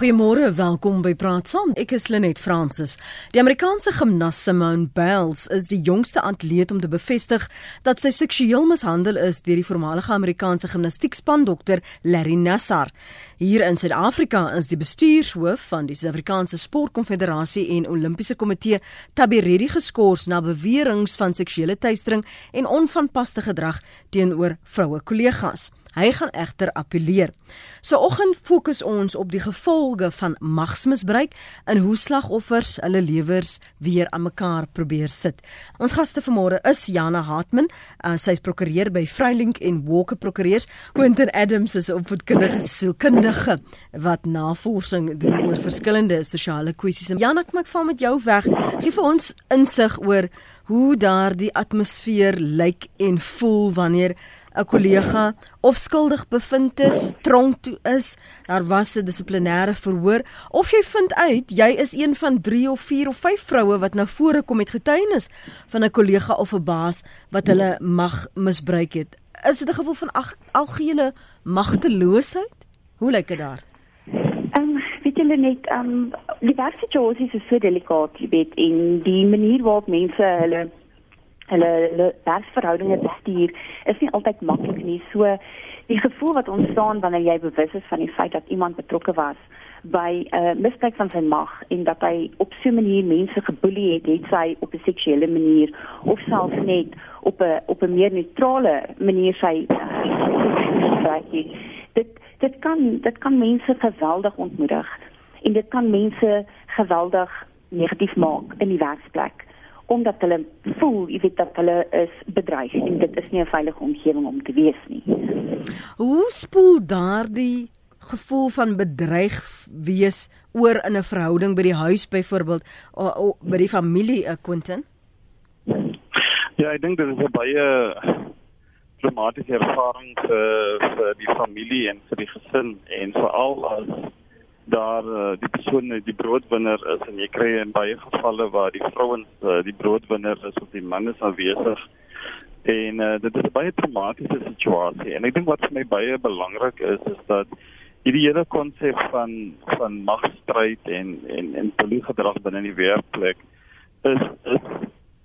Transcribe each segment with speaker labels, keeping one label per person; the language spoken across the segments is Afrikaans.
Speaker 1: Goeiemôre, welkom by Praat Saam. Ek is Lenet Fransis. Die Amerikaanse gimnas Simone Biles is die jongste atleet om te bevestig dat sy seksueel mishandel is deur die voormalige Amerikaanse gimnastiekspan dokter Larry Nassar. Hier in Suid-Afrika is die bestuurshoof van die Suid-Afrikaanse Sportkonfederasie en Olimpiese Komitee, Tabby Reddy geskort na beweringe van seksuele teistering en onvanpaste gedrag teenoor vroue kollegas. Hy gaan egter appeleer. So oggend fokus ons op die gevolge van magsmisbruik en hoe slagoffers hulle lewens weer aan mekaar probeer sit. Ons gaste vanmôre is Jana Hartman, uh, sy is prokureur by Vrylink en Walker Prokureurs, Quentin Adams is 'n opvoedkundige sielkundige wat navorsing doen oor verskillende sosiale kwessies. Jana, kom ek val met jou weg. Gee vir ons insig oor hoe daardie atmosfeer lyk en voel wanneer 'n kollega of skuldig bevind is, tronk toe is, daar was 'n dissiplinêre verhoor of jy vind uit jy is een van 3 of 4 of 5 vroue wat na vore kom met getuienis van 'n kollega of 'n baas wat hulle mag misbruik het. Is dit 'n gevoel van algehele magteloosheid? Hoe lyk dit daar?
Speaker 2: Ehm um, weet julle net ehm um, die werksituasie is so delikaat, jy weet, en die manier waarop mense hulle hulle hulle werksverhoudinge bestuur is nie altyd maklik nie. So die gevoel wat ontstaan wanneer jy bewus is van die feit dat iemand betrokke was by 'n uh, misbruik van sy mag en dat hy op so 'n manier mense geboelie het, het sy op 'n seksuele manier of selfs net op 'n op 'n meer neutrale manier sy uh, dit dit kan dit kan mense geweldig ontmoedig en dit kan mense geweldig negatief maak in die werksplek omdat hulle voel, jy weet dat hulle is bedreig en dit is nie 'n veilige omgewing om te wees nie.
Speaker 1: Hoe spoel daardie gevoel van bedreig wees oor in 'n verhouding by die huis byvoorbeeld of by die familie, uh, Quentin?
Speaker 3: Ja, ek dink dit is 'n baie dramatiese ervaring vir vir die familie en vir die gesin en veral as daar uh, die persoon die broodwinner is en jy kry in baie gevalle waar die vrouens uh, die broodwinner is of die man is afwesig en uh, dit is baie traumatiese situasie. En ek dink wat vir my baie belangrik is is dat hierdie hele konsep van van magstryd en en en politieke gedrag binne die werkplek is is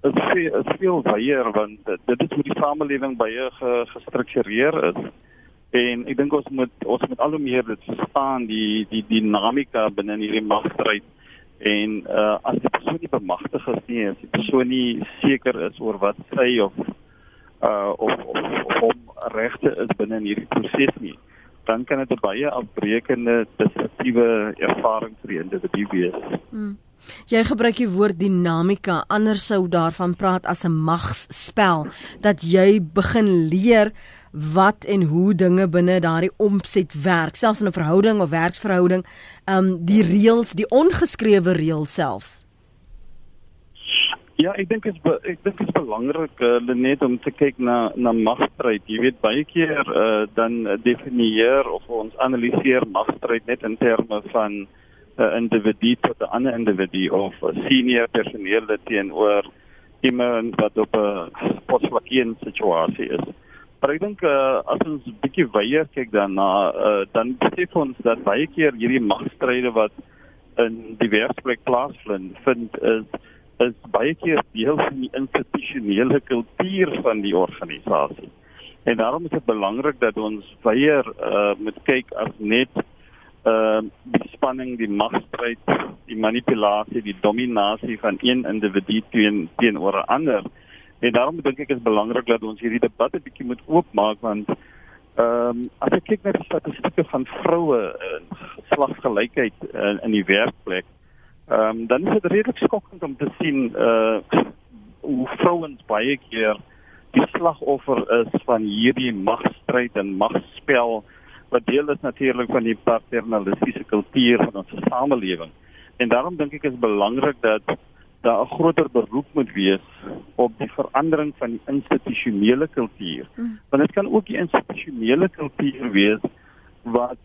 Speaker 3: is veel, is veel baie want dit is hoe die samelewing baie gestruktureer is en ek dink ons moet ons moet al hoe meer dit verstaan die die dinamika binne hierdie magstryd en uh, as die persoon nie bemagtig is nie as die persoon nie seker is oor wat sy of uh of of hom regte is binne hierdie proses nie dan kan dit 'n baie afbreekende destruktiewe ervaring vir die individu wees. Hmm.
Speaker 1: Jy gebruik die woord dinamika, anders sou daarvan praat as 'n magsspel dat jy begin leer wat en hoe dinge binne daardie omset werk, selfs in 'n verhouding of werksverhouding, ehm um, die reëls, die ongeskrewe reëls selfs.
Speaker 3: Ja, ek dink is ek dink is belangrik uh, net om te kyk na na magstryd. Jy weet baie keer uh, dan definieer of ons analiseer magstryd net in terme van 'n uh, individu tot 'n ander individu of senior personeel teenoor iemand wat op 'n posvlakkige situasie is. Maar ek dink uh, as ons 'n bietjie wyeer kyk daarna, uh, dan besef ons dat baie keer hierdie magstryde wat in die werksplek plaasvind, vind is is baie keer deel van die institusionele kultuur van die organisasie. En daarom is dit belangrik dat ons wyeer uh, moet kyk as net uh die spanning, die magstryd, die manipulasie, die dominasie van een individu teen teenoor 'n ander En daarom dink ek is belangrik dat ons hierdie debat 'n bietjie moet oopmaak want ehm um, as ek kyk na die statistieke van vroue en geslagsgelykheid in, in die werkplek, ehm um, dan is dit redelik skokkend om te sien uh hoe vrouens baie keer die slagoffer is van hierdie magstryd en magspel wat deel is natuurlik van die paternalistiese kultuur van ons samelewing. En daarom dink ek is belangrik dat daar 'n groter beroep moet wees op die verandering van die institusionele kultuur. Mm. Want dit kan ook die institusionele kultuur wees wat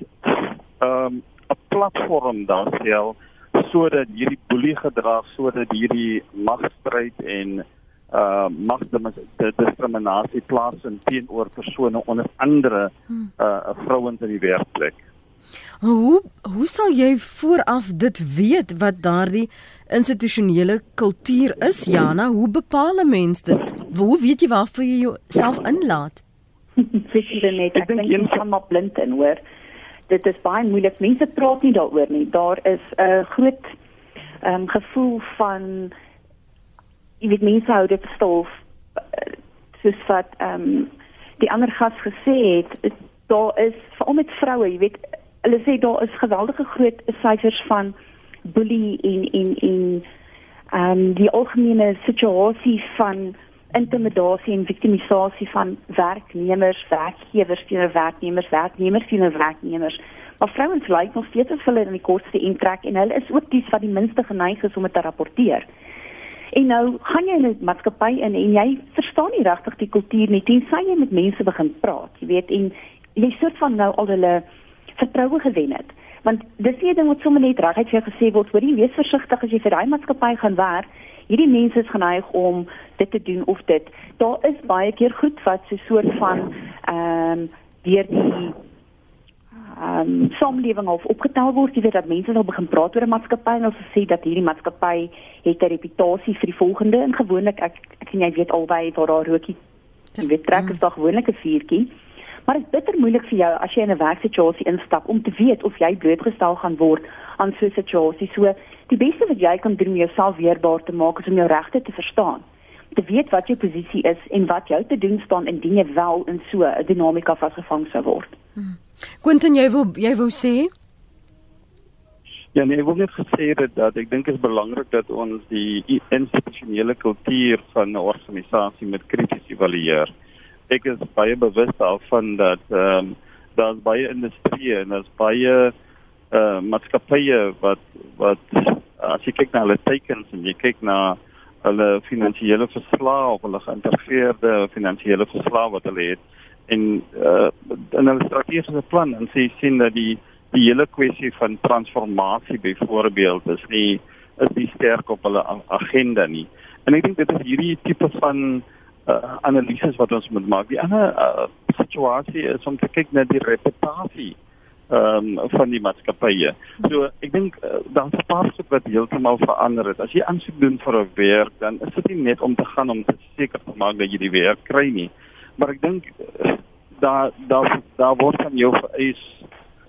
Speaker 3: ehm um, 'n platform daar stel sodat hierdie boelie gedrag sodat hierdie magstryd en uh magdiskriminasie plaasvind teenoor persone onder andere uh vrouens in die werkplek.
Speaker 1: Hoe hoe sal jy vooraf dit weet wat daardie institusionele kultuur is, Jana? Hoe bepaal 'n mens dit? Hoe weet jy waarvoor jy jouself inlaat?
Speaker 2: Fisies net, ek dink jy kan maar blind in, hoor. Dit is baie moeilik. Mense praat nie daaroor nie. Daar is 'n groot ehm um, gevoel van jy weet mense hou dit stof eh, soos wat ehm um, die ander gas gesê het, daar is veral met vroue, jy weet, hulle sê daar is geweldige groot syfers van bully in in in ehm um, die algemene situasie van intimidasie en victimisasie van werknemers, werkgewers teenoor werknemers, werknemers teenoor werknemers. Maar vrouens lyk nog steeds as hulle in die kortste intrek en hulle is ook die wat die minste geneig is om dit te rapporteer. En nou gaan jy in 'n maatskappy in en jy verstaan nie regtig die kultuur nie tensy jy met mense begin praat, jy weet, en jy soort van nou al hulle vertroue gewen het. Want dis nie 'n ding wat sommer net reguit vir jou gesê word, hoor jy, wees versigtig as jy vir daai maatskappy gaan werk. Hierdie mense is geneig om dit te doen of dit. Daar is baie keer goed wat so 'n soort van ehm um, deur die ehm um, samelewing of opgetel word, jy weet dat mense nou begin praat oor 'n maatskappy en hulle sê dat hierdie maatskappy het 'n reputasie vir die volgende en gewoonlik ek ek en jy weet albei waar daar rookie jy weet trek is daar gewoonlik 'n vuurtjie. Maar dit is bitter moeilik vir jou as jy in 'n werksituasie instap om te weet of jy blootgestel gaan word aan so 'n situasie. So die beste wat jy kan doen om jouself weerbaar te maak is om jou regte te verstaan te weet wat jou posisie is en wat jou te doen staan indien jy wel in so 'n dinamika vasgevang sou word.
Speaker 1: Hmm. Quentin, jy wil jy wou sê?
Speaker 3: Ja, nee, ek wil net gesê dat, dat ek dink dit is belangrik dat ons die institusionele kultuur van 'n organisasie met krities evalueer. Ek is baie bewus daarvan dat ehm um, daar's baie industrie en daar's baie eh uh, maatskappye wat wat as jy kyk na hulle tekens en jy kyk na hulle finansiële verslae of hulle geïntegreerde finansiële verslae wat hulle het en uh, in hulle strategiese plan en sê sien dat die die hele kwessie van transformasie byvoorbeeld is nie is nie sterk op hulle agenda nie. En ek dink dit is hierdie tipe van uh, analises wat ons moet maak. Die ander uh, situasie is om te kyk na die reputasie ehm um, van die maatskappye. So ek dink uh, daar's 'n paar goed wat heeltemal verander het. As jy aansoek doen vir 'n werk, dan is dit nie net om te gaan om te seker te maak dat jy die werk kry nie. Maar ek dink uh, daar daar daar word van jou vereis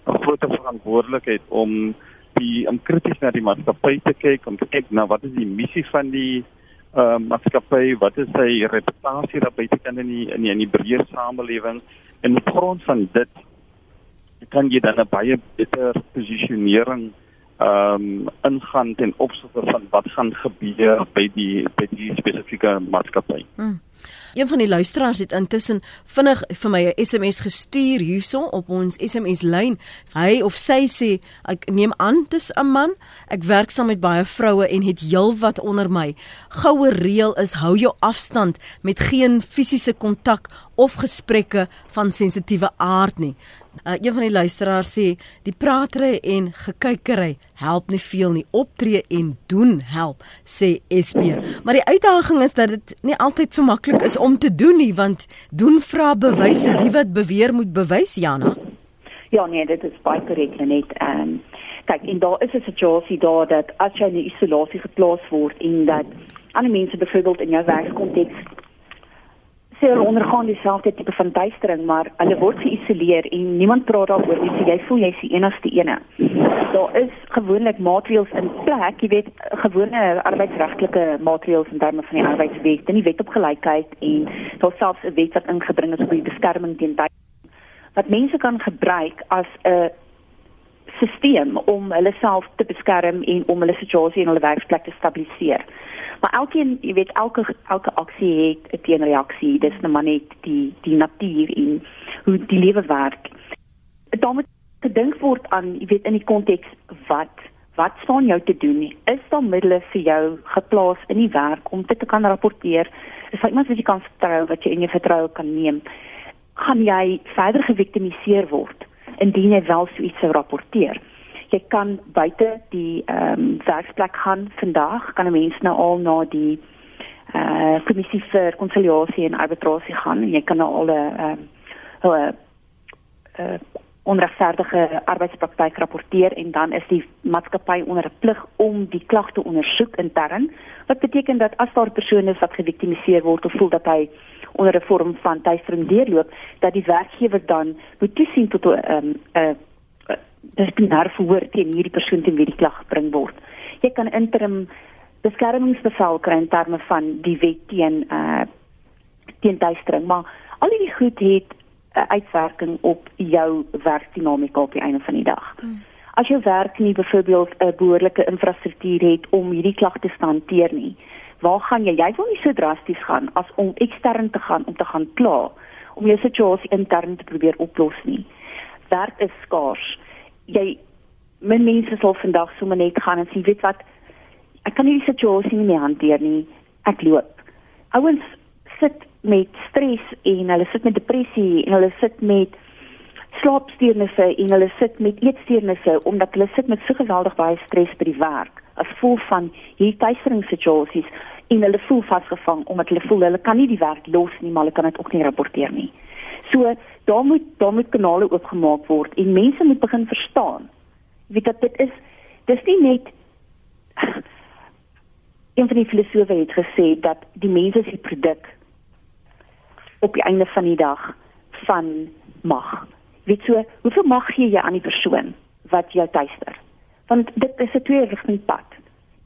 Speaker 3: 'n groot verantwoordelikheid om die om krities na die maatskappy te kyk, om te kyk na wat is die missie van die uh maatskappy, wat is sy reputasie daar buitekant in die in die, die breër samelewing? En op grond van dit kan jy dan 'n baie beter posisionering ehm um, ingaan ten opsigte van wat gaan gebeur by die by die spesifieke maatskappy. Hmm.
Speaker 1: Een van die luisteraars het intussen vinnig vir my 'n SMS gestuur hierso op ons SMS lyn. Hy of sy sê ek neem aan dis 'n man. Ek werk saam met baie vroue en het heelwat onder my. Goue reël is hou jou afstand met geen fisiese kontak of gesprekke van sensitiewe aard nie. Uh, een van die luisteraars sê die praatery en gekykery help nie veel nie. Optree en doen help, sê SP. Maar die uitdaging is dat dit nie altyd so maklik is om te doen nie, want doen vra bewyse die wat beweer moet bewys, Jana.
Speaker 2: Ja nee, dit is baie korrek net. Ehm um, kyk, en daar is 'n situasie daar dat as jy in isolasie geplaas word en dat ander mense byvoorbeeld in jou werkskonteks sê hulle ondergaan dieselfde tipe van duistering, maar hulle word geïsoleer en niemand praat daaroor nie. So jy voel jy's die enigste ene. Daar is gewoonlik maatreëls in plek, jy weet, gewone arbeidsregtelike maatreëls in terme van die arbeidswet, en die wet op gelykheid en daar selfs 'n wet wat ingebring is vir die beskerming teen duistering wat mense kan gebruik as 'n stelsel om hulle self te beskerm en om hulle situasie in hulle werksplek te stabiliseer. Maar elkeen, jy weet, elke elke aksie het 'n teenreaksie. Dis net maar net die die natuur en hoe die lewe werk. Daar moet gedink word aan, jy weet, in die konteks wat wat staan jou te doen? Is daar middele vir jou geplaas in die werk om dit te kan rapporteer? Is dit iemand wat jy kan vertrou, wat jy in jou vertroue kan neem? Gaan jy verder geviktimiseer word indien jy wel so iets sou rapporteer? Jy kan buite die ehm um, werksplek gaan vandag kan 'n mens nou al na die eh uh, kommissie vir konsiliasie en arbitrasie gaan. En jy kan nou al 'n ehm uh, 'n onregverdige arbeidspraktyk rapporteer en dan is die maatskappy onder 'n plig om die klag te ondersoek intern. Wat beteken dat as daar persone wat geviktimiseer word of voel dat hy onder 'n vorm van teistering deurloop dat die werkgewer dan moet toesien tot 'n um, 'n uh, uh, disiplinêre verhoor teen hierdie persoon teen wie die klag gebring word. Jy kan interim beskermingsbevel kry in terme van die wet teen uh teen teistering, maar al hierdie goed het 'n uh, uitwerking op jou werkdinamika op die einde van die dag. Hmm. As jou werk nie byvoorbeeld 'n behoorlike infrastruktuur het om hierdie klagte te hanteer nie, waar gaan jy? Jy wil nie so drasties gaan as om ekstern te gaan om te gaan kla om jou situasie intern te probeer oplos nie. Werk is skaars. Jy men mense sal vandag sommer net gaan en sê weet wat ek kan nie die situasie nie meer hanteer nie. Ek loop. Ouens sit met stres en hulle sit met depressie en hulle sit met slaapsteurnisse en hulle sit met eetsteurnisse omdat hulle sit met so geweldig baie stres by die werk as gevolg van hierdie tuisveringssituasies en hulle voel vasgevang omdat hulle voel hulle kan nie die werk los nie maar hulle kan dit ook nie rapporteer nie. So daar moet daar moet kanale oopgemaak word en mense moet begin verstaan. Weet dat dit is dis nie net een van die filosofe het gesê dat die mens is die produk op die einde van die dag van mag weet so, hoeveel mag gee jy aan die persoon wat jou tuister? Want dit is 'n tweerigting pad.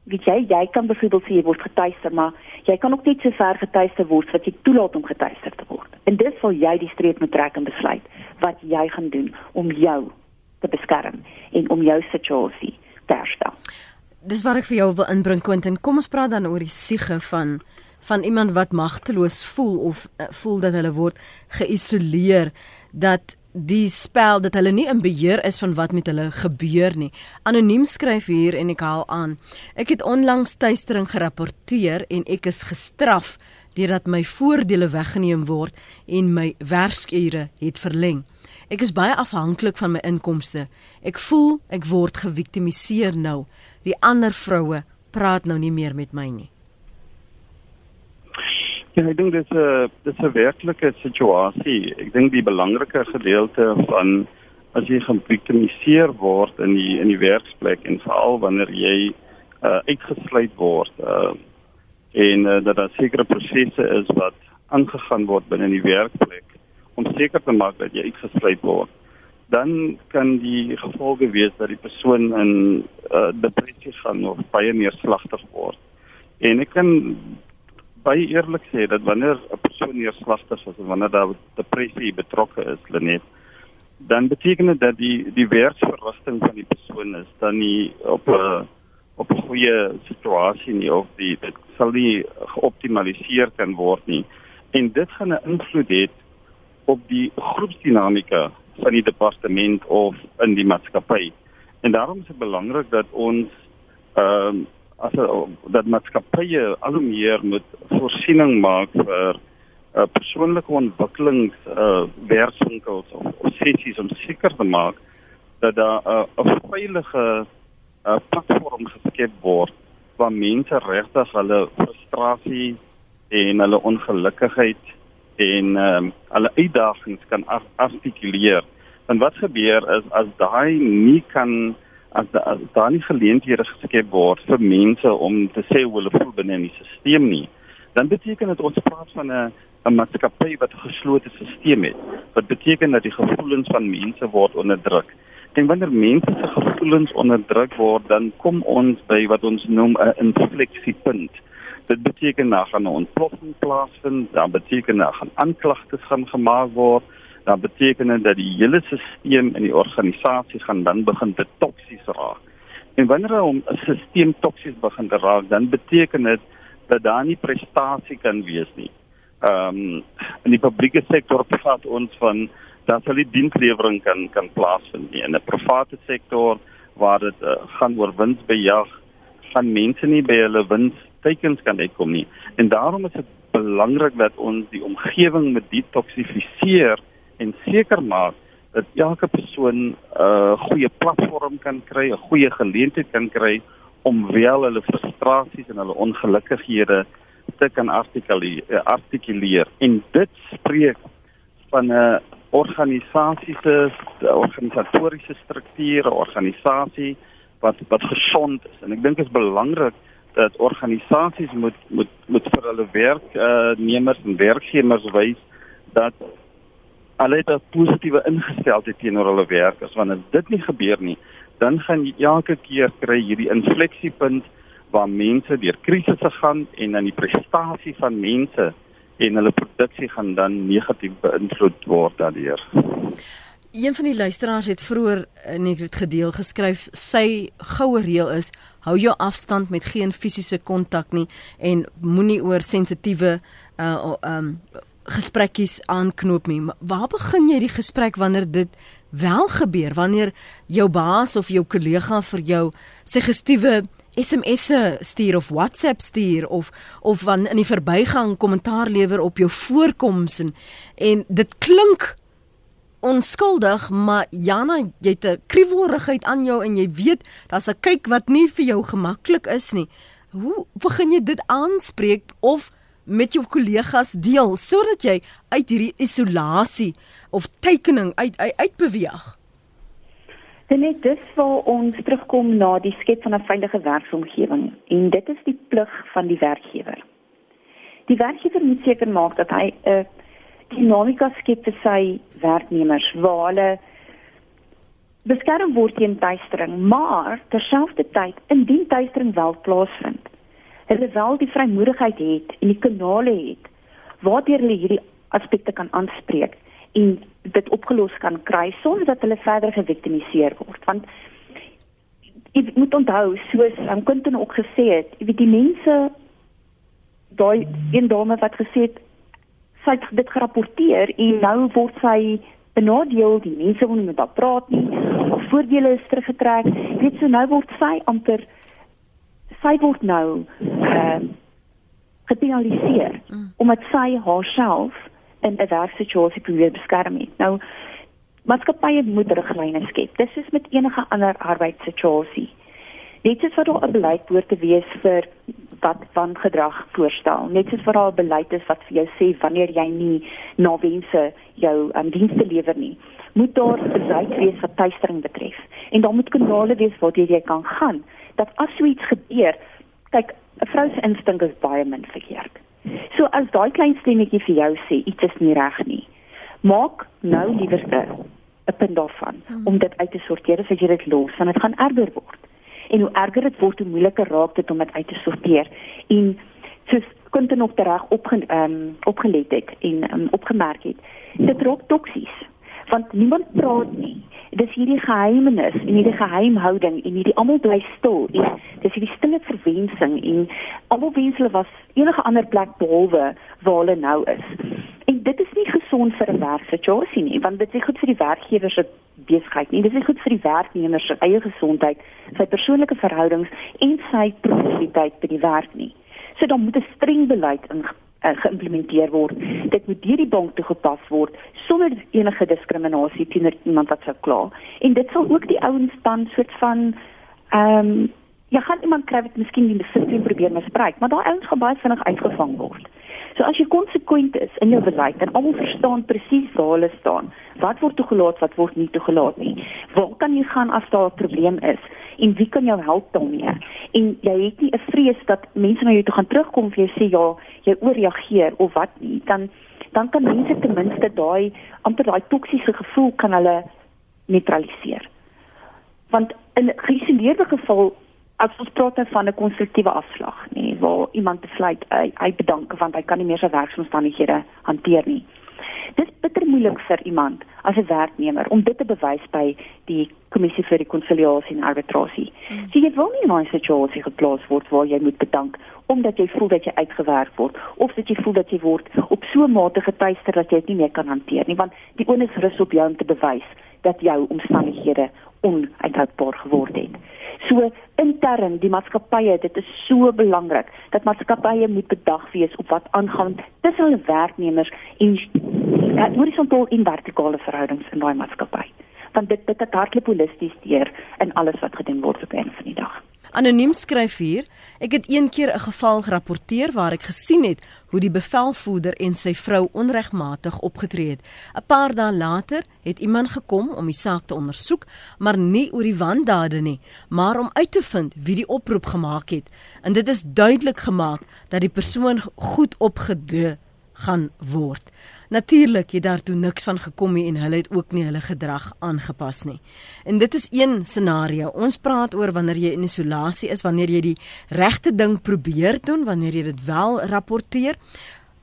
Speaker 2: Weet jy, jy kan byvoorbeeld sê jy word getuister, maar jy kan ook net so ver getuister word dat jy toelaat om getuister te word. En dit sal jy die streep moet trek en besluit wat jy gaan doen om jou te beskerm en om jou situasie te herstel.
Speaker 1: Dis wat ek vir jou wil inbring Quentin. Kom ons praat dan oor die siege van van iemand wat magteloos voel of uh, voel dat hulle word geïsoleer dat die spel dat hulle nie in beheer is van wat met hulle gebeur nie. Anoniem skryf hier en ek haal aan. Ek het onlangs tuistering gerapporteer en ek is gestraf deurdat my voordele weggeneem word en my werksure het verleng. Ek is baie afhanklik van my inkomste. Ek voel ek word geviktimiseer nou. Die ander vroue praat nou nie meer met my nie.
Speaker 3: Ja, ek dink dit is 'n dit is 'n werklike situasie. Ek dink die belangrike gedeelte van as jy geviktimiseer word in die in die werksplek en veral wanneer jy uh, uitgesluit word uh, en uh, dat daar sekere prosesse is wat aangegaan word binne die werkplek om seker te maak dat jy uitgesluit word dan kan die gevolge wees dat die persoon in uh, depressie gaan of baie neerslagtig word. En ek kan baie eerlik sê dat wanneer 'n persoon neerslagtig is of wanneer daar depressie betrokke is, Lenet, dan beteken dit dat die die werksverrigting van die persoon is dan nie op 'n op 'n goeie situasie nie of die dit sal nie geoptimaliseer kan word nie. En dit gaan 'n invloed hê op die groepsdinamika van die departement of in die maatskappy. En daarom is dit belangrik dat ons ehm um, as dat maatskappye al hoe meer moet voorsiening maak vir uh, persoonlike ontwikkelings uh, werkswinkels of, of sessies om seker te maak dat daar 'n uh, veilige uh, platform geskep word waar mense regtig hulle frustrasie en hulle ongelukkigheid en um, hulle uitdagings kan artikuleer. En wat gebeur is as daai nie kan as, da, as daar nie geleenthede geskep word vir mense om te sê hoe hulle voel binne die stelsel nie, dan beteken dit ons praat van 'n 'n maatskappy wat 'n geslote stelsel het. Wat beteken dat die gevoelens van mense word onderdruk. En wanneer mense se gevoelens onderdruk word, dan kom ons by wat ons noem 'n infleksiepunt. Dit beteken dan gaan 'n ontploffing plaasvind, dan beteken dan gaan aanklagtes gaan gemaak word dan beteken dit dat die hele stelsel in die organisasie gaan dan begin te toksies raak. En wanneer 'n stelsel toksies begin te raak, dan beteken dit dat daar nie prestasie kan wees nie. Ehm um, in die publieke sektor praat ons van dat hulle die dienslewering kan kan plaasvind nie. in 'n private sektor waar dit uh, gaan oor winsbejag, gaan mense nie by hulle winstekens kan uitkom nie. En daarom is dit belangrik dat ons die omgewing met detoksifiseer en seker maak dat elke persoon 'n uh, goeie platform kan kry, 'n goeie geleentheid kan kry om wel hulle frustrasies en hulle ongelukkighede te kan artikuleer, artikuleer. en dit spreek van 'n organisasie se organisatoriese strukture, organisasie wat wat gesond is. En ek dink dit is belangrik dat organisasies moet moet moet vir hulle werknemers uh, en werkgewers wys dat hulle 'n positiewe ingesteldheid teenoor hulle werkers. Wanneer dit nie gebeur nie, dan gaan jy elke keer kry hierdie infleksiepunt waar mense deur krisisse gaan en dan die prestasie van mense en hulle produksie gaan dan negatief beïnvloed word daardeur.
Speaker 1: Een van die luisteraars het vroeër net dit gedeel geskryf sy goue reël is hou jou afstand met geen fisiese kontak nie en moenie oor sensitiewe uh um gesprekkies aanknoop nie. Waar begin jy die gesprek wanneer dit wel gebeur? Wanneer jou baas of jou kollega vir jou suggestiewe SMS'e stuur of WhatsApp stuur of of van in die verbygang kommentaar lewer op jou voorkoms en en dit klink onskuldig maar Jana jy het 'n kriewelrigheid aan jou en jy weet daar's 'n kyk wat nie vir jou gemaklik is nie hoe begin jy dit aanspreek of met jou kollegas deel sodat jy uit hierdie isolasie of tekening uit uit uit
Speaker 2: Dit net dis waar ons terugkom na die skep van 'n veilige werksomgewing en dit is die plig van die werkgewer. Die werkgewer moet seker maak dat hy 'n dinamika skep vir sy werknemers waar hulle beskerm word teen tuistering, maar terselfdertyd indien tuistering wel plaasvind, hulle wel die vrymoedigheid het en die kanale het waardeur hulle hierdie aspekte kan aanspreek en dit opgelos kan kry sonder dat hulle verder geviktimiseer word. Want jy moet onthou soos um, Quentin ook gesê het jy weet die mense daai een dame wat gesê het sy het dit gerapporteer en nou word sy benadeel die mense wil nie met haar praat nie of voordele is teruggetrek. Weet so nou word sy amper sy word nou uh, gepenaliseer mm. omdat sy haarself in 'n werksituasie probeer beskerm het. Nou maatskappye moet riglyne skep. Dis is met enige ander arbeidssituasie. Net soos wat daar 'n beleid behoort te wees vir wat van gedrag voorstel. Net soos wat daar 'n beleid is wat vir jou sê wanneer jy nie na wense jou um, dienste lewer nie, moet daar beleid wees wat tuistering betref. En daar moet kanale wees waar jy kan gaan dat as so iets gebeur, kyk, 'n vrou se instink is baie min verkeerd. So as daai klein stemmetjie vir jou sê iets is nie reg nie, maak nou liewerste 'n punt daarvan hmm. om dit uit te sorteer as jy dit los, want dit gaan erger word. En hoe erger dit word, hoe moeiliker raak dit om dit uit te sorteer. En soos konten nog reg op um, opgelet het en um, opgemerk het, dit raak toksies want niemand praat nie. Dis hierdie geheimenis en hierdie geheimhouding en hierdie almal bly stil en dis hierdie stille verwensing en almal wens hulle was enige ander plek behalwe waar hulle nou is. En dit is nie gesond vir 'n werksituasie nie, want dit is goed vir die werkgewer se besigheid nie. Dit is goed vir die werknemer se eie gesondheid, sy persoonlike verhoudings en sy produktiwiteit by die werk nie. So dan moet 'n streng beleid ingepas uh, geïmplementeer word. Dit moet deur die bank toegepas word sonder enige diskriminasie teenoor iemand wat sou kla. En dit sal ook die ouens dan soort van ehm um, jy gaan iemand kry wat miskien die stelsel probeer misbruik, maar daai ouens gaan baie vinnig uitgevang word. So as jy konsekwent is in jou beleid en almal verstaan presies waar hulle staan, wat word toegelaat, wat word nie toegelaat nie. Waar kan jy gaan as daar 'n probleem is? en wie kan jou help daarmee? En jy het nie 'n vrees dat mense na jou toe gaan terugkom vir jou sê ja, jy ooreageer of wat nie, dan dan kan mense ten minste daai amper daai toksiese gevoel kan hulle neutraliseer. Want in 'n geïsoleerde geval as ons praat van 'n konstruktiewe afslag, nê, waar iemand besluit hy, hy bedank want hy kan nie meer sy werksomstandighede hanteer nie. Dis bitter moeilik vir iemand as 'n werknemer om dit te bewys by die kommissie vir rekonsiliasie en arbitrasie. Hmm. So jy wil nie in 'n situasie geplaas word waar jy moet bedank omdat jy voel dat jy uitgewerk word of dat jy voel dat jy word op so 'n mate getuister dat jy dit nie meer kan hanteer nie, want die onus rus op jou om te bewys dat jou omstandighede onuithoudbaar geword het. So intern die maatskappye, dit is so belangrik dat maatskappye moet bedag wees op wat aangaan tussen hulle werknemers en ja, horisontaal en vertikale verhoudings in daai maatskappy. Want dit dit het hardloop holisties deur in alles wat gedoen word op 'n van die dag.
Speaker 1: Anoniem skryf hier: Ek het een keer 'n geval gerapporteer waar ek gesien het hoe die bevelvoerder en sy vrou onregmatig opgetree het. 'n Paar dae later het iemand gekom om die saak te ondersoek, maar nie oor die wandade nie, maar om uit te vind wie die oproep gemaak het. En dit is duidelik gemaak dat die persoon goed opgede gaan word. Natuurlik het daar toe niks van gekom nie en hulle het ook nie hulle gedrag aangepas nie. En dit is een scenario. Ons praat oor wanneer jy in isolasie is, wanneer jy die regte ding probeer doen, wanneer jy dit wel rapporteer.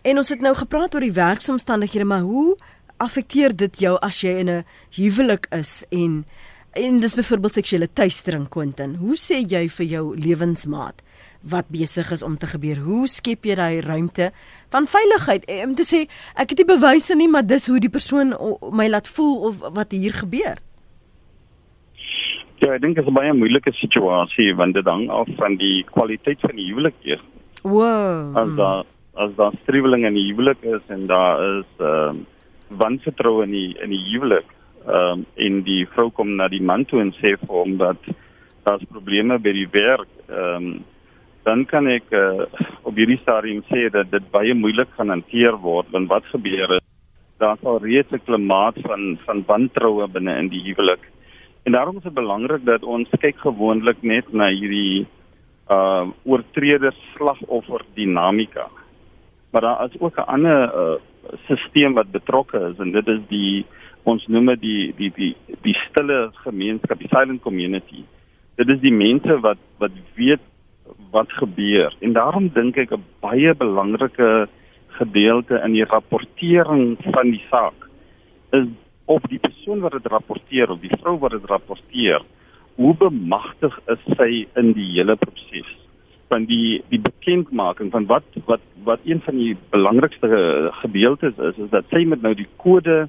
Speaker 1: En ons het nou gepraat oor die werksomstandighede, maar hoe affekteer dit jou as jy in 'n huwelik is en en dis byvoorbeeld seksuele teistering Quentin? Hoe sê jy vir jou lewensmaat? Wat besig is om te gebeur. Hoe skep jy daai ruimte van veiligheid eh, om te sê ek het nie bewyse nie, maar dis hoe die persoon my laat voel of wat hier gebeur.
Speaker 3: Ja, ek dink dit is 'n baie moeilike situasie want dit hang af van die kwaliteit van die huwelik eers.
Speaker 1: Wow.
Speaker 3: As daar as daar striweling in die huwelik is en daar is ehm uh, wanvertroue in die in die huwelik, ehm um, en die vrou kom na die man toe en sê vir hom dat daar's probleme by die werk, ehm um, dan kan ek uh, op hierdie stadium sê dat dit baie moeilik gaan hanteer word want wat gebeur is daar sal reeds 'n klimaat van van wantroue binne in die huwelik. En daarom is dit belangrik dat ons kyk gewoonlik net na hierdie uh oortreder slagoffer dinamika. Maar daar is ook 'n ander uh stelsel wat betrokke is en dit is die ons noem dit die die die die stille gemeenskap, die silent community. Dit is die mense wat wat weet wat gebeur. En daarom dink ek 'n baie belangrike gedeelte in die rapportering van die saak is of die persoon wat dit rapporteer of die vrou wat dit rapporteer, hoe bemagtig is sy in die hele proses van die die bekendmaking van wat wat wat een van die belangrikste gedeeltes is is dat sy met nou die kode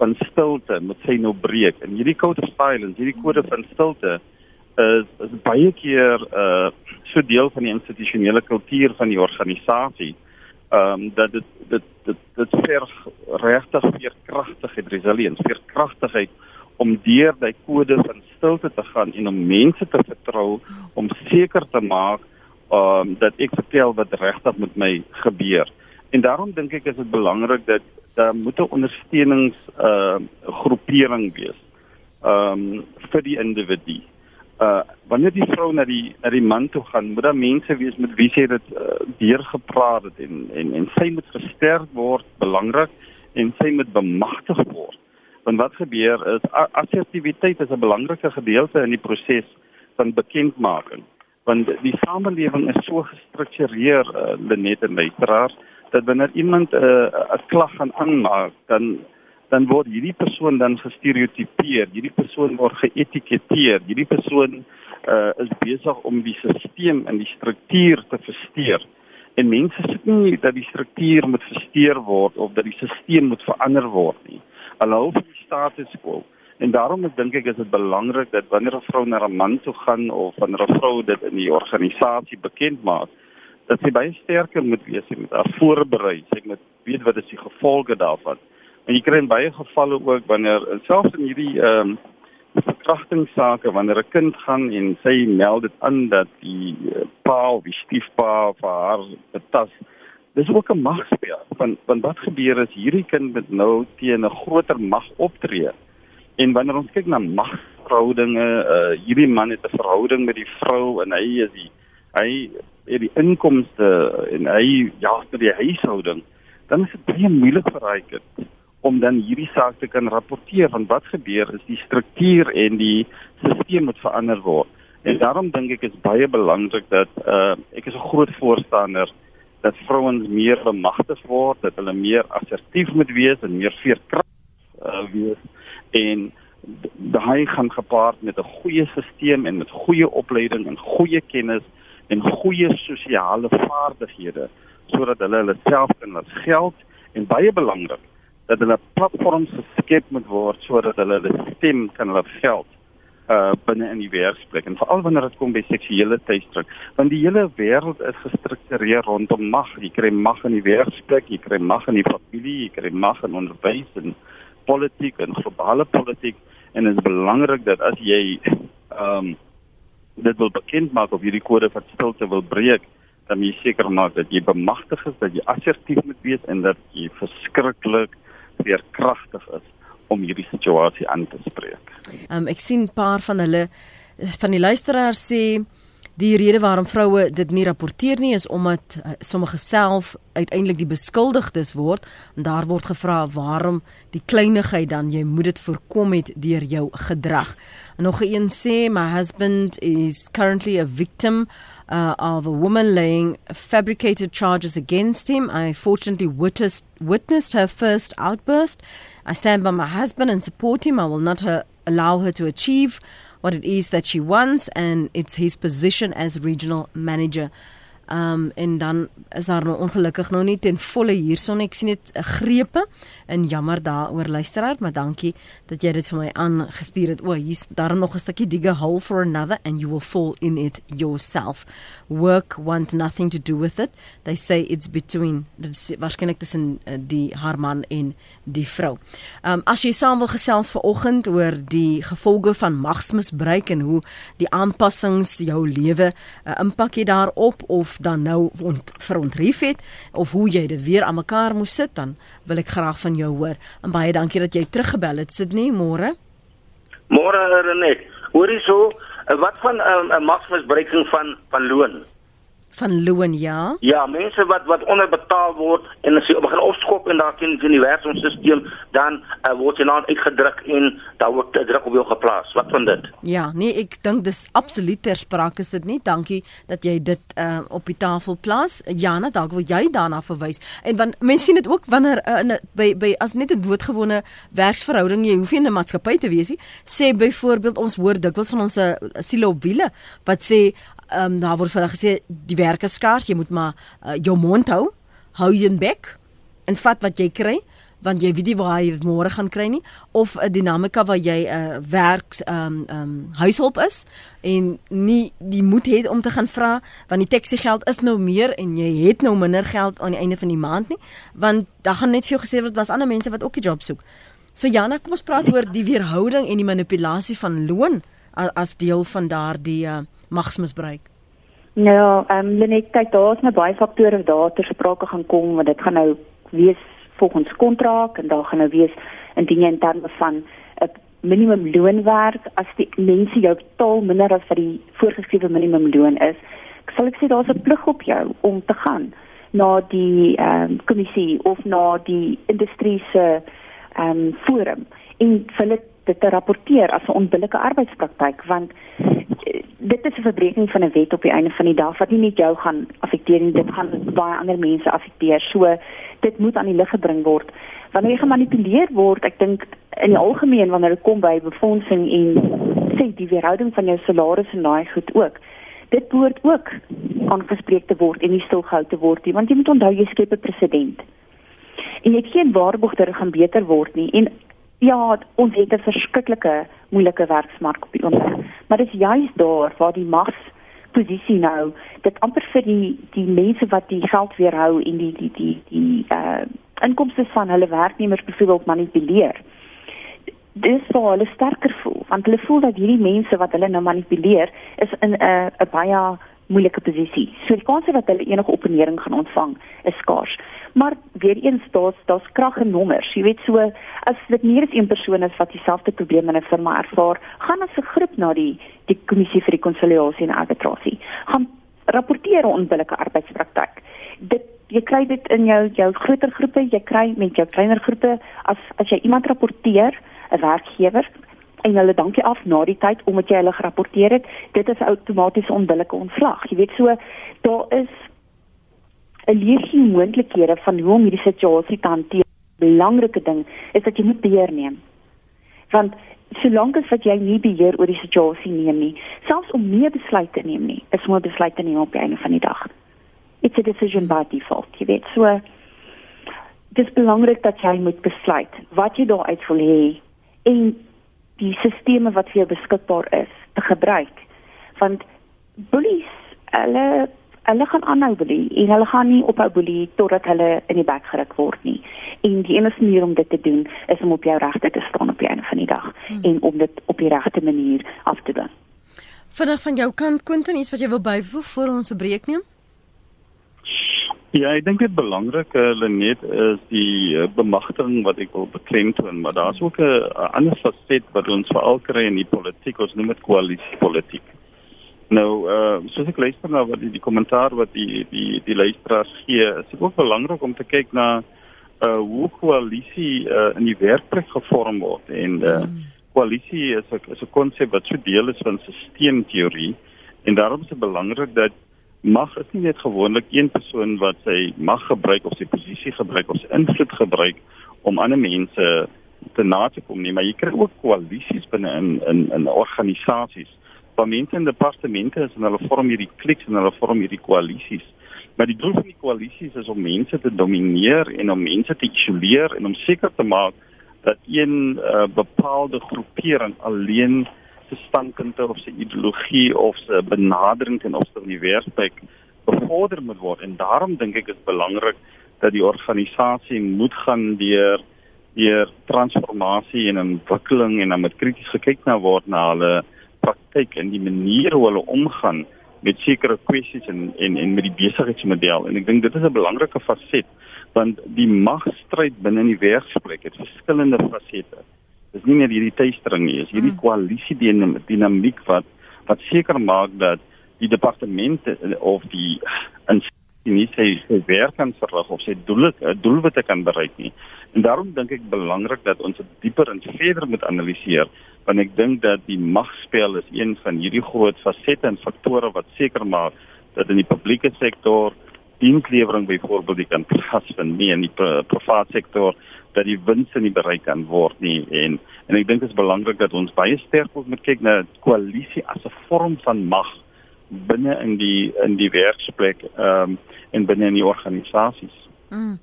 Speaker 3: van stilte met sy nou breek en hierdie code of silence hierdie kode van stilte is is baie keer uh so deel van die institusionele kultuur van die organisasie. Ehm um, dat dit dit dit dit verg regtig vir kragtigheid resilience, vir kragtigheid om deur daai kode van stilte te gaan en om mense te vertrou om seker te maak ehm um, dat ek vertel wat regtig met my gebeur. En daarom dink ek is dit belangrik dat daar moet 'n ondersteunings uh groepering wees. Ehm um, vir die individu uh wanneer die vrou na die na die man toe gaan, moet daar mense wees met wie sy dit uh, deurgepraat het en en en sy moet gesterk word, belangrik en sy moet bemagtig word. Want wat gebeur is assertiwiteit is 'n belangrike gedeelte in die proses van bekendmaking. Want die samelewing is so gestruktureer, uh, Lenet en luisteraars, dat wanneer iemand 'n uh, 'n klag gaan aanmaak, dan dan word hierdie persoon dan gestereotipeer, hierdie persoon word geetiketeer, hierdie persoon uh, is besig om die stelsel en die struktuur te versteur. En mense sê nie dat die struktuur moet versteur word of dat die stelsel moet verander word nie. Hulle hou van die status quo. En daarom ek dink ek is dit belangrik dat wanneer 'n vrou na 'n man toe gaan of wanneer 'n vrou dit in die organisasie bekend maak, dat sy baie sterker moet wees, sy moet haar voorberei, sy moet weet wat is die gevolge daarvan. En jy kry in baie gevalle ook wanneer selfs in hierdie ehm um, verkrachtingsake wanneer 'n kind gaan en sy meld dit aan dat die uh, pa of die stiefpa vir haar betas. Dis ook 'n magspel. Want want wat gebeur is hierdie kind met nou teen 'n groter mag optree. En wanneer ons kyk na magverhoudinge, uh, hierdie man het 'n verhouding met die vrou en hy is die hy het die inkomste en hy ja, vir die huishouding, dan is dit baie moeilik vir hy kind om dan hierdie saak te kan rapporteer van wat gebeur is die struktuur en die stelsel moet verander word. En daarom dink ek is baie belangrik dat uh ek is 'n groot voorstander dat vrouens meer bemagtig word, dat hulle meer assertief moet wees en meer veerkragtig uh, wees en daai gaan gepaard met 'n goeie stelsel en met goeie opleiding en goeie kennis en goeie sosiale vaardighede sodat hulle hulle self kan laat geld en baie belangrik dat hulle platforms geskep moet word sodat hulle hulle stem kan laat geld uh binne in die werksplek en veral wanneer dit kom by seksuele teistering. Want die hele wêreld is gestruktureer rondom mag. Jy kry mag in die werksplek jy kry mag in die familie jy kry mag in onderwys en politiek en globale politiek. En dit is belangrik dat as jy um dit wil bekend maak of hierdie kode van stilte wil breek, dan jy seker maak dat jy bemagtig is, dat jy assertief moet wees en dat jy verskriklik veerkragtig is om hierdie situasie aan te spreek.
Speaker 1: Um, ek sien 'n paar van hulle van die luisteraars sê Die rede waarom vroue dit nie rapporteer nie is omdat uh, sommige self uiteindelik die beskuldigdes word en daar word gevra waarom die kleinigheid dan jy moet dit voorkom het deur jou gedrag. En nog een sê my husband is currently a victim uh, of a woman laying fabricated charges against him. I fortunately witnessed, witnessed her first outburst. I stand by my husband and support him. I will not her, allow her to achieve what it is that she wants and it's his position as regional manager. Um en dan is daar nou ongelukkig nou nie ten volle hierson ek sien dit 'n grepe en jammer daaroor luisteraar maar dankie dat jy dit vir my aangestuur het. O, hier's daar nog 'n stukkie dig a hole for another and you will fall in it yourself. Work want nothing to do with it. They say it's between dit waarskynlik tussen uh, die haar man en die vrou. Um as jy saam wil gesels vanoggend oor die gevolge van magsmisbruik en hoe die aanpassings jou lewe 'n uh, impak het daarop of dan nou ont, verontrief het of hoe jy dit weer aan mekaar moes sit dan wil ek graag van jou hoor. En baie dankie dat jy teruggebel het. Sydney, môre.
Speaker 4: Môre Renet. Hoorie so, wat van 'n um, magsmisbruiking van van loon?
Speaker 1: Van loon ja.
Speaker 4: Ja, mense wat wat onderbetaal word en as jy begin opskop en daar teen die universumstelsel dan uh, word jy nou uitgedruk en daar word druk op jou geplaas. Wat van dit?
Speaker 1: Ja, nee, ek dink dis absoluut ter sprake is dit nie. Dankie dat jy dit uh, op die tafel plaas. Jana, dalk wil jy daarna verwys. En want mense sien dit ook wanneer uh, in by by as net 'n doodgewone werksverhouding jy hoef nie in 'n maatskappy te wees nie. Sê byvoorbeeld ons hoor dikwels van ons uh, siele op wiele wat sê ehm um, daar word vir hulle gesê die werk is skaars, jy moet maar uh, jou mond hou, hou jou bek en vat wat jy kry want jy weet nie waar jy dit môre gaan kry nie of 'n dinamika waar jy 'n uh, werk ehm um, ehm um, huishulp is en nie die moed het om te gaan vra want die taxi geld is nou meer en jy het nou minder geld aan die einde van die maand nie want dan gaan net vir jou gesê word daar's ander mense wat ook 'n job soek. So Jana, kom ons praat oor die weerhouding en die manipulasie van loon as, as deel van daardie uh, magsmisbruik?
Speaker 2: Nou, ehm um, net kyk daar's nou baie faktore wat daar ter sprake gaan kom want dit gaan nou wees volgens kontrak en daar gaan nou wees indien jy in terme van 'n minimum loon werk as die mense jou betaal minder as wat die voorgeskrewe minimum loon is. Ek sal ek sê daar's 'n plig op jou om te gaan na die ehm um, kommissie of na die industrie se ehm um, forum en hulle dit te rapporteer as 'n onbillike arbeidspraktyk want eh, dit is 'n verbreeking van 'n wet op die einde van die dag wat nie net jou gaan affekteer nie dit gaan baie ander mense affekteer. So dit moet aan die lig gebring word. Wanneer jy gemanipuleer word ek dink in die algemeen wanneer dit kom by befondsing en sê die weerhouding van jou salaris en daai goed ook dit behoort ook aangespreek te word en nie stilgehou te word nie want jy moet onthou jy skep 'n presedent en jy het geen waarborg dat dit gaan beter word nie. En Ja, ons het 'n verskriklike moeilike werksmark op die oomblik. Maar dis juist daar waar die magsposisie nou, dit amper vir die die mense wat die geld weerhou en die die die die uh inkomste van hulle werknemers byvoorbeeld manipuleer. Dis vir hulle sterker voel, want hulle voel dat hierdie mense wat hulle nou manipuleer is in 'n uh, 'n baie moeilike posisie. So die kans dat hulle enige opponering gaan ontvang is skaars. Maar weer eens daar's daar's krag in nommers. Jy weet so as dit meer as een persoon is wat dieselfde probleem in 'n firma ervaar, gaan as 'n groep na die die kommissie vir rekonsiliasie en arbitrasie. Gaan rapporteer onbillike arbeidspraktyk. Dit jy kry dit in jou jou groter groepe, jy kry met jou kleiner groepe as as jy iemand rapporteer, 'n werkgewer en hulle dankie af na die tyd omdat jy hulle gerapporteer het, dit is outomaties onbillike ontslag. Jy weet so daar is 'n legio moontlikhede van hoe om hierdie situasie te hanteer. Belangrike ding is dat jy moet beheer neem. Want solank as wat jy nie beheer oor die situasie neem nie, selfs om nie 'n besluit te neem nie, is moet besluit te neem op die einde van die dag. It's a decision by default. Jy weet so dis belangrik dat jy moet besluit wat jy daar uit wil hê en die sisteme wat vir jou beskikbaar is te gebruik. Want bullies, hulle hulle gaan aanhou boelie en hulle gaan nie ophou boelie totdat hulle in die bek geruk word nie. En die enigste manier om dit te doen is om op jou regte te staan op die einde van die dag hmm. en om dit op die regte manier af te doen.
Speaker 1: Vinnig van jou kant Quentin, iets wat jy wil byvoeg voor ons 'n breek neem?
Speaker 3: Ja, ek dink dit belangrik uh, Lenet is die uh, bemagtiging wat ek wil beklemtoon, maar daar's ook 'n uh, ander faset wat ons veral kry in die politiek, ons noem dit koalisiepolitiek. Nou, uh, soos ek luister na wat die, die kommentaar wat die die die luisteraars gee, is dit ook belangrik om te kyk na uh hoe koalisie uh, in die werkplek gevorm word. En uh koalisie is 'n is 'n konsep wat so deel is van sisteemteorie en daarom is dit belangrik dat mag is nie net gewoonlik een persoon wat sy mag gebruik of sy posisie gebruik of sy invloed gebruik om ander mense te na te kom nie, maar jy kry ook koalisies binne in in in organisasies. Waar mense in departemente is en hulle vorm hierdie kliks en hulle vorm hierdie koalisies. Maar die doel van die koalisies is om mense te domineer en om mense te isoleer en om seker te maak dat een uh, bepaalde groepering alleen se standpunte of se ideologie of se benadering ten opsigte van die werkplek bevorder moet word. En daarom dink ek is belangrik dat die organisasie moet gaan deur deur transformasie en ontwikkeling en dan met krities gekyk na word na hulle praktyk en die manier hoe hulle omgaan met sekere kwessies en en en met die besigheidsmodel. En ek dink dit is 'n belangrike faset want die magstryd binne in die werksplek het verskillende fasette Dis nie net hierdie tuistering nie, is hierdie mm. koalisie dinamiek wat wat seker maak dat die departemente eh, of die institusie sy, sy werk kan verrig of sy doele eh, doelwitte kan bereik nie. En daarom dink ek belangrik dat ons dit dieper en verder moet analiseer, want ek dink dat die magspel is een van hierdie groot fasette en faktore wat seker maak dat in die publieke sektor dienslewering byvoorbeeld kan plaasvind nie in die private sektor dat die winste nie bereik kan word nie en en ek dink dit is belangrik dat ons baie sterk moet kyk na koalisie as 'n vorm van mag binne in die in die werksplek ehm um, en binne in die organisasies.
Speaker 1: Mm.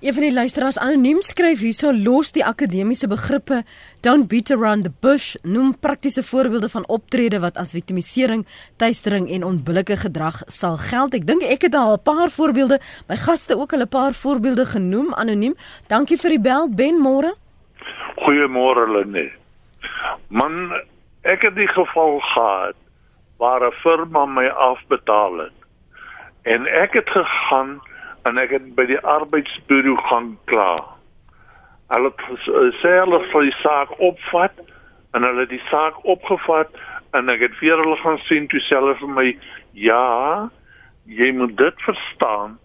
Speaker 1: Een van die luisteraars anoniem skryf hierso los die akademiese begrippe don't beat around the bush noem praktiese voorbeelde van optrede wat as victimisering, tuistering en onbillike gedrag sal geld. Ek dink ek het al 'n paar voorbeelde, my gaste ook al 'n paar voorbeelde genoem anoniem. Dankie vir die bel Ben môre.
Speaker 5: Goeiemôre Lene. Man, ek het die geval gehad waar 'n firma my afbetaal het. En ek het gegaan en ek het by die arbeidsbureau gaan kla. Hulle sê hulle sal die saak opvat en hulle het die saak opgevat en ek het vir hulle gaan sien toe self vir my ja, jy moet dit verstaan.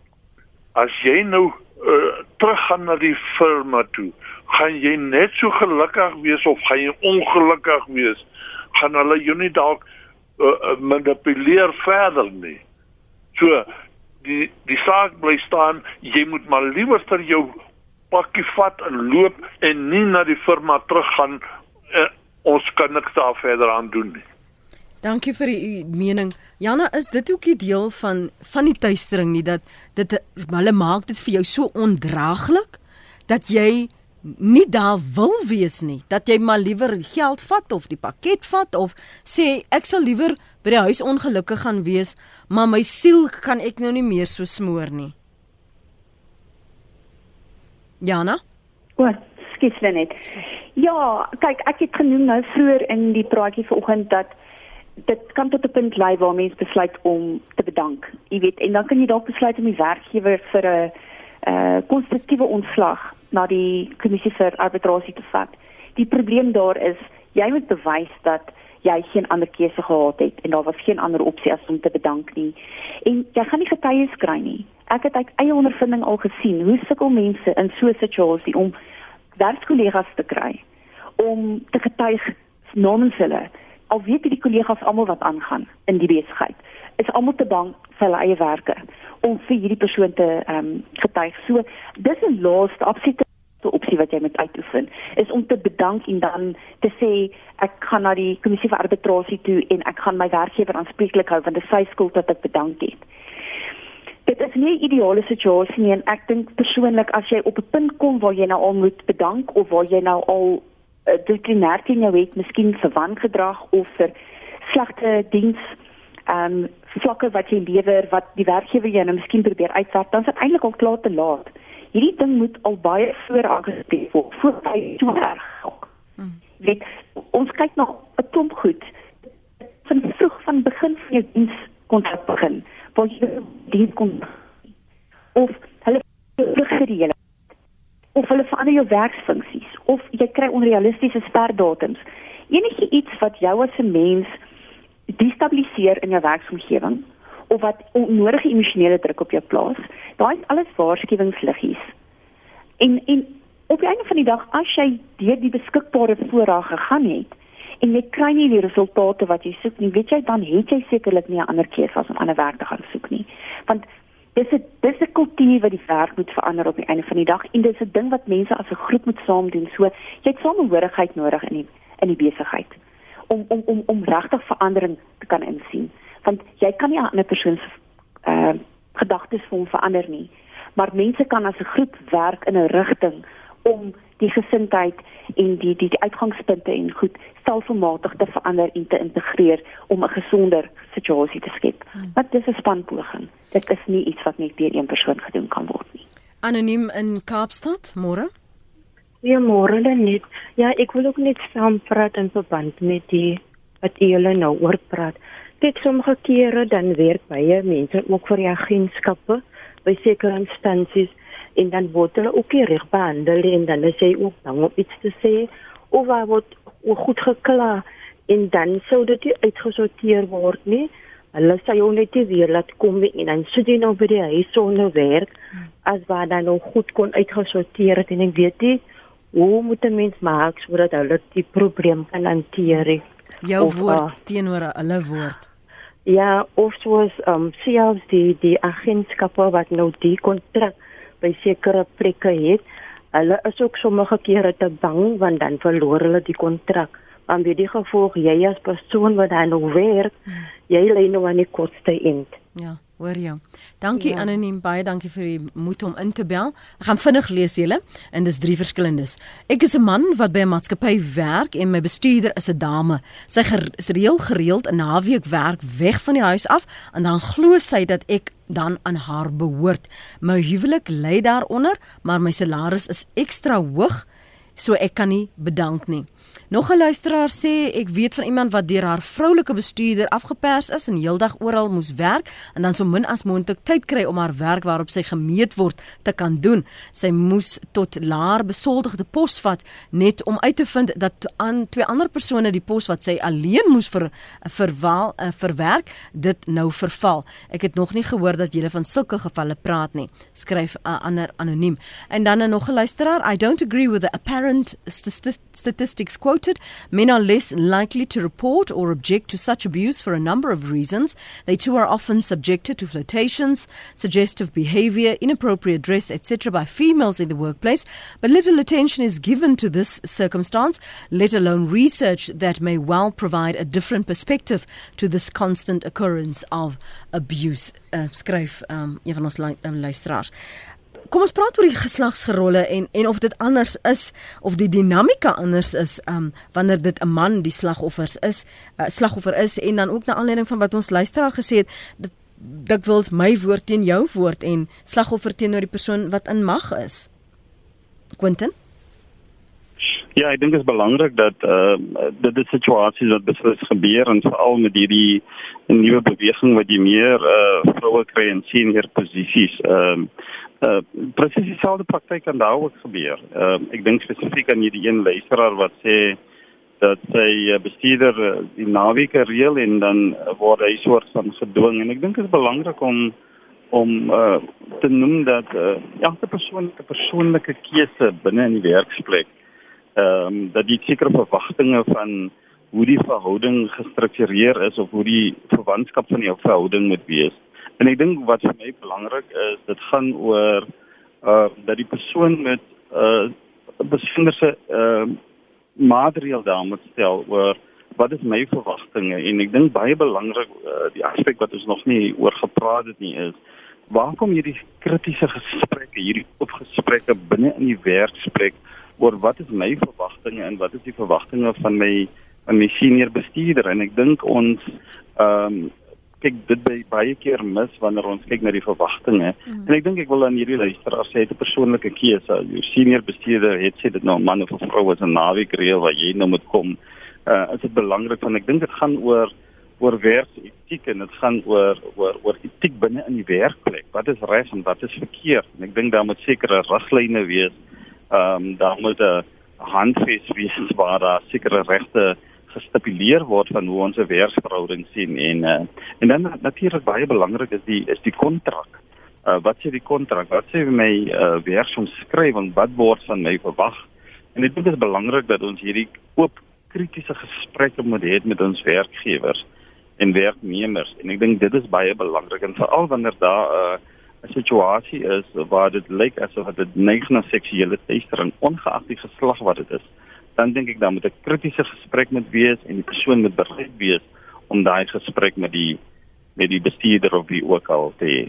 Speaker 5: As jy nou uh, teruggaan na die firma toe, gaan jy net so gelukkig wees of gaan jy ongelukkig wees? Gaan hulle jou nie dalk uh, manipuleer verder nie? So die die saak bly staan, jy moet maar liewer vir jou pakkie vat en loop en nie na die firma teruggaan. Eh, ons kan niks daar verder aan doen nie.
Speaker 1: Dankie vir u mening. Janna, is dit ook 'n deel van van die tuistering nie dat dit hulle maak dit vir jou so ondraaglik dat jy nie daar wil wees nie, dat jy maar liewer geld vat of die pakket vat of sê ek sal liewer by die huis ongelukkig gaan wees, maar my siel kan ek nou nie meer so smoor nie. Jana?
Speaker 2: Wat? Skiesle net. Ja, kyk, ek het genoem nou vroeër in die praatjie vanoggend dat dit kan tot 'n punt lei waar mense besluit om te bedank. Jy weet, en dan kan jy dalk besluit om die werkgewer vir 'n uh konstruktiewe ontslag na die kommissie vir arbitrasie te vat. Die probleem daar is jy moet bewys dat jy geen ander keuse gehad het en daar was geen ander opsie as om te bedank nie. En jy gaan nie getuies kry nie. Ek het uit eie ondervinding al gesien hoe sukkel mense in so 'n situasie om werkskollegas te kry om te getuig namens hulle. Al weet die kollegas almal wat aangaan in die besigheid. Is almal te bang vir hulle eie werke om vir hierdie persoon te ehm um, getuig. So dis 'n laaste absolute die opsie wat jy moet uitoefen is om te bedank en dan te sê ek gaan na die kommissie vir arbitrasie toe en ek gaan my werkgewer aanspreeklik hou want dit is sy skuld dat ek bedank het. Dit is nie 'n ideale situasie nie en ek dink persoonlik as jy op 'n punt kom waar jy nou al moet bedank of waar jy nou al uh, disiplinêr teen jou het, miskien vir wangedrag of vir slegte diens ehm um, vlakke wat jy lewer wat die werkgewer jou nou miskien probeer uitwerk, dan is dit eintlik al klaar te laat hierdie ding moet al baie voor aangespreek word voor hy so erg. Hmm. Weet ons kyk nog 'n klomp goed van vroeg van begin van jou dienskontrak begin, waar jy dienskontrak of hulle gereël of hulle verander jou werksfunksies of jy kry onrealistiese sperdatums. Enige iets wat jou as 'n mens destabiliseer in jou werksomgewing of wat onnodige emosionele druk op jou plaas, daai is alles waarskuwingsliggies. En en op die einde van die dag as jy deur die beskikbare voorraad gegaan het en jy kry nie die resultate wat jy soek nie, weet jy dan het jy sekerlik nie 'n ander keuse as om ander werk te gaan soek nie. Want dis 'n dis 'n kultuur wat die werk moet verander op die einde van die dag en dis 'n ding wat mense as 'n groep moet saam doen. So jy het samehorigheid nodig in die in die besigheid om om om om regtig verandering te kan insien. Want jy kan nie 'n ander persoon se uh gedagtes vir hom verander nie. Maar mense kan as 'n groep werk in 'n rigting om die gesindheid en die die die uitgangspunte en goed stelselmatig te verander en te integreer om 'n gesonder situasie te skep. Hmm. Want dis 'n spanpoging. Dit is nie iets wat net deur een persoon gedoen kan word nie.
Speaker 1: Anoniem in Kaapstad, môre.
Speaker 6: Ja, môre dan net. Ja, ek wil ook net saampraat in verband met die wat julle nou oor praat. Dit sommige kere dan werk baie mense ook vir die agentskappe by sekere instansies en dan word hulle ook nie reg behandel en dan is jy ook bang om iets te sê of wat word goed gekla en dan sou dit uitgesorteer word nie. Hulle sê jy net weer laat kom en dan sit jy nou by die huis sonder werk as wat dan nog goed kon uitgesorteer het en ek weet nie hoe moet 'n mens maak sodat hulle die probleem kan hanteer
Speaker 1: jou of, woord uh, teenoor hulle woord
Speaker 6: Ja, of soos um, selfs die die agentskappe wat nou die kontrak by sekere plekke het. Hulle is ook sommige kere te bang want dan verloor hulle die kontrak. Want by die gevolg jy as persoon wat daar nog werk, hmm. jy lê nou aan die kortste eind.
Speaker 1: Ja, hoor jy. Dankie ja. anoniem baie dankie vir die moed om in te bel. Ek gaan vinnig lees julle en dis drie verskillendes. Ek is 'n man wat by 'n maatskappy werk en my bestuurder is 'n dame. Sy is reël gereeld 'n naweek werk weg van die huis af en dan glo sy dat ek dan aan haar behoort. My huwelik lê daaronder, maar my salaris is ekstra hoog, so ek kan nie bedank nie. Nog 'n luisteraar sê ek weet van iemand wat deur haar vroulike bestuurder afgepers is en heeldag oral moes werk en dan so min as moontlik tyd kry om haar werk waarop sy gemeet word te kan doen. Sy moes tot laer besoldigde pos vat net om uit te vind dat aan twee ander persone die pos wat sy alleen moes vir verwaal uh, verwerk dit nou verval. Ek het nog nie gehoor dat jy van sulke gevalle praat nie. Skryf 'n uh, ander anoniem. En dan 'n nog 'n luisteraar, I don't agree with the apparent st statistics quote men are less likely to report or object to such abuse for a number of reasons. They too are often subjected to flirtations, suggestive behavior, inappropriate dress, etc. by females in the workplace, but little attention is given to this circumstance, let alone research that may well provide a different perspective to this constant occurrence of abuse. Uh, skryf um, een van ons um, luisteraars. Kom ons praat oor die geslagsrolle en en of dit anders is of die dinamika anders is um wanneer dit 'n man die slagoffers is uh, slagoffer is en dan ook na aanleiding van wat ons luisteraar gesê het dit dit wils my woord teen jou woord en slagoffer teenoor die persoon wat in mag is Quentin
Speaker 3: Ja, ek dink dit is belangrik dat uh dit die situasies wat beslis gebeur en veral met hierdie nuwe beweging wat jy meer uh vroue kry in senior posisies. Ehm uh, Uh presies dieselfde praktyk kan daar ook gebeur. Ehm uh, ek dink spesifiek aan hierdie een luisteraar wat sê dat sy uh, bestuurder uh, die naweek reël en dan word hy soort van gedwing en ek dink dit is belangrik om om uh te noem dat uh, elke persoon 'n persoonlike keuse binne in die werksplek ehm um, dat die sekere verwagtinge van hoe die verhouding gestruktureer is of hoe die verwantskap van jou verhouding moet wees. En ek dink wat vir my belangrik is, dit gaan oor uh dat die persoon met uh besonderse uh materiaal daar moet stel oor wat is my verwagtinge. En ek dink baie belangrik uh, die aspek wat ons nog nie oor gepraat het nie is waar kom hierdie kritiese gesprekke hierdie opgesprekke binne in die werksplek oor wat is my verwagtinge en wat is die verwagtinge van my van my senior bestuurder? En ek dink ons ehm um, kyk dit by baie keer mis wanneer ons kyk na die verwagtinge. Mm. En ek dink ek wil aan hierdie luisteraar sê dit 'n persoonlike keuse. Jou senior bestuurder het sê dit nou man of vrou is 'n naweek reël wat jy nou moet kom. Uh is dit belangrik want ek dink dit gaan oor oor werksetiek en dit gaan oor oor oor etiek binne in die werkplek. Wat is reg en wat is verkeerd? En ek dink daar moet sekere riglyne wees. Ehm um, daar moet 'n handves wees waar daar sekere regte gestipuleer word van hoe ons 'n werksverhouding sien en uh, en dan natuurlik baie belangrik is die is die kontrak. Uh, wat sê die kontrak? Wat sê my uh, werksomskryf en wat word van my verwag? En ek dink dit is belangrik dat ons hierdie oop kritiese gesprekke moet hê met ons werkgewers en werknemers en ek dink dit is baie belangrik en veral wanneer daar 'n uh, situasie is waar dit lyk asof dit neig na seksuele teistering ongeag die geslag wat dit is dan dink ek dan moet 'n kritiese gesprek moet wees en die persoon moet bereid wees om daai gesprek met die met die bestuurder of wie ook al te hê.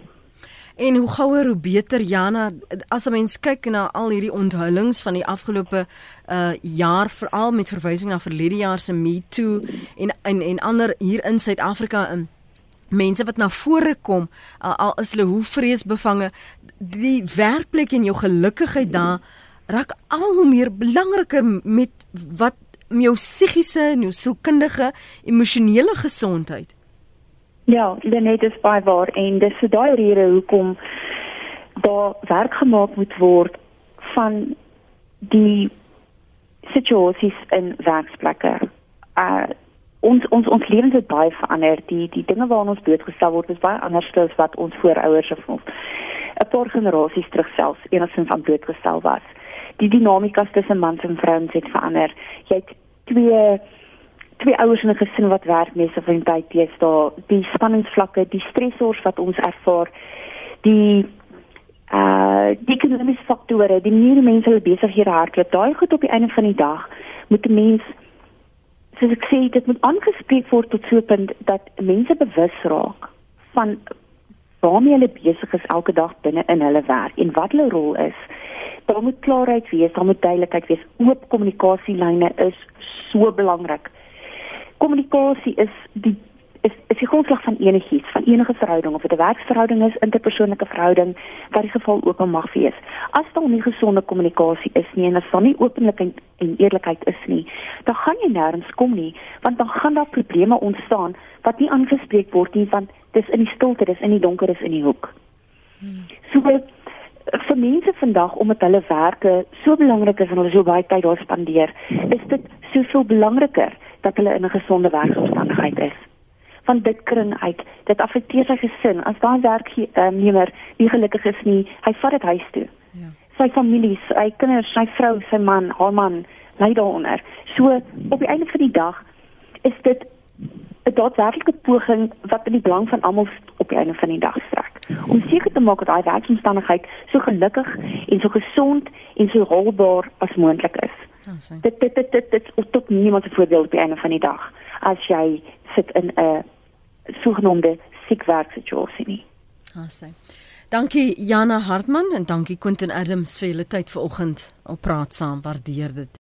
Speaker 1: En hoe gouer hoe beter Jana as 'n mens kyk na al hierdie onthullings van die afgelope uh jaar veral met verwysing na verlede jaar se Me Too en en en ander hier in Suid-Afrika in mense wat na vore kom uh, al is hulle hoe vreesbevange die werkplek en jou gelukigheid daar raak al hoe meer belangriker met wat met jou psigiese en jou sielkundige emosionele gesondheid.
Speaker 2: Ja, dit is baie waar en dis vir daai rede hoekom daar werk gemaak moet word van die situasies in werksplekke. Uh ons ons ons lewens het baie verander. Die die dinge waaraan ons blootgestel word is baie anders as wat ons voorouers of 'n paar generasies terug selfs enigstens aan blootgestel was die dinamika tussen mans en vrouens het verander. Jy het twee twee ouers in 'n gesin wat werk mes of in tyd is daar die spanningsvlakke, die stresors wat ons ervaar, die uh die ekonomiese faktore, die hoe mense hulle besighede hardloop, daai goed op die einde van die dag moet 'n mens soos ek sê, dit moet aangespreek word tot so 'n punt dat mense bewus raak van waarmee hulle besig is elke dag binne in hulle werk en wat hulle rol is daar moet klaarheid wees, daar moet duidelikheid wees. Oop kommunikasielyne is so belangrik. Kommunikasie is die is is die grondslag van enigiets, van enige verhouding of dit 'n werksverhouding is, interpersoonlike verhouding, wat die geval ook al mag wees. As daar nie gesonde kommunikasie is nie en as daar nie openlikheid en eerlikheid is nie, dan gaan jy nêrens kom nie, want dan gaan daar probleme ontstaan wat nie aangespreek word nie, want dis in die stilte, dis in die donker, dis in die hoek. Hmm. So vir mense vandag omdat hulle werke so belangrik is en hulle so baie tyd daar spandeer, is dit soveel belangriker dat hulle in 'n gesonde werksomstandigheid is. Want dit kring uit, dit affekteer sy gesin. As daai werknemer nie gelukkig is nie, hy vat dit huis toe. Ja. Sy familie, sy kinders, sy vrou, sy man, haar man ly daaronder. So op die einde van die dag is dit 'n daadwerklike poging wat in die belang van almal op die einde van die dag strek. Om seker te maak dat daai werksomstandigheid so gelukkig en so gesond en so holbaar as moontlik is. Oh, dit dit dit dit dit tot niemand se voordeel op die einde van die dag as jy sit in 'n sogenaamde siek werksituasie nie.
Speaker 1: Asai. Oh, dankie Jana Hartman en dankie Quentin Adams vir julle tyd vanoggend op praat saam. Waardeer dit.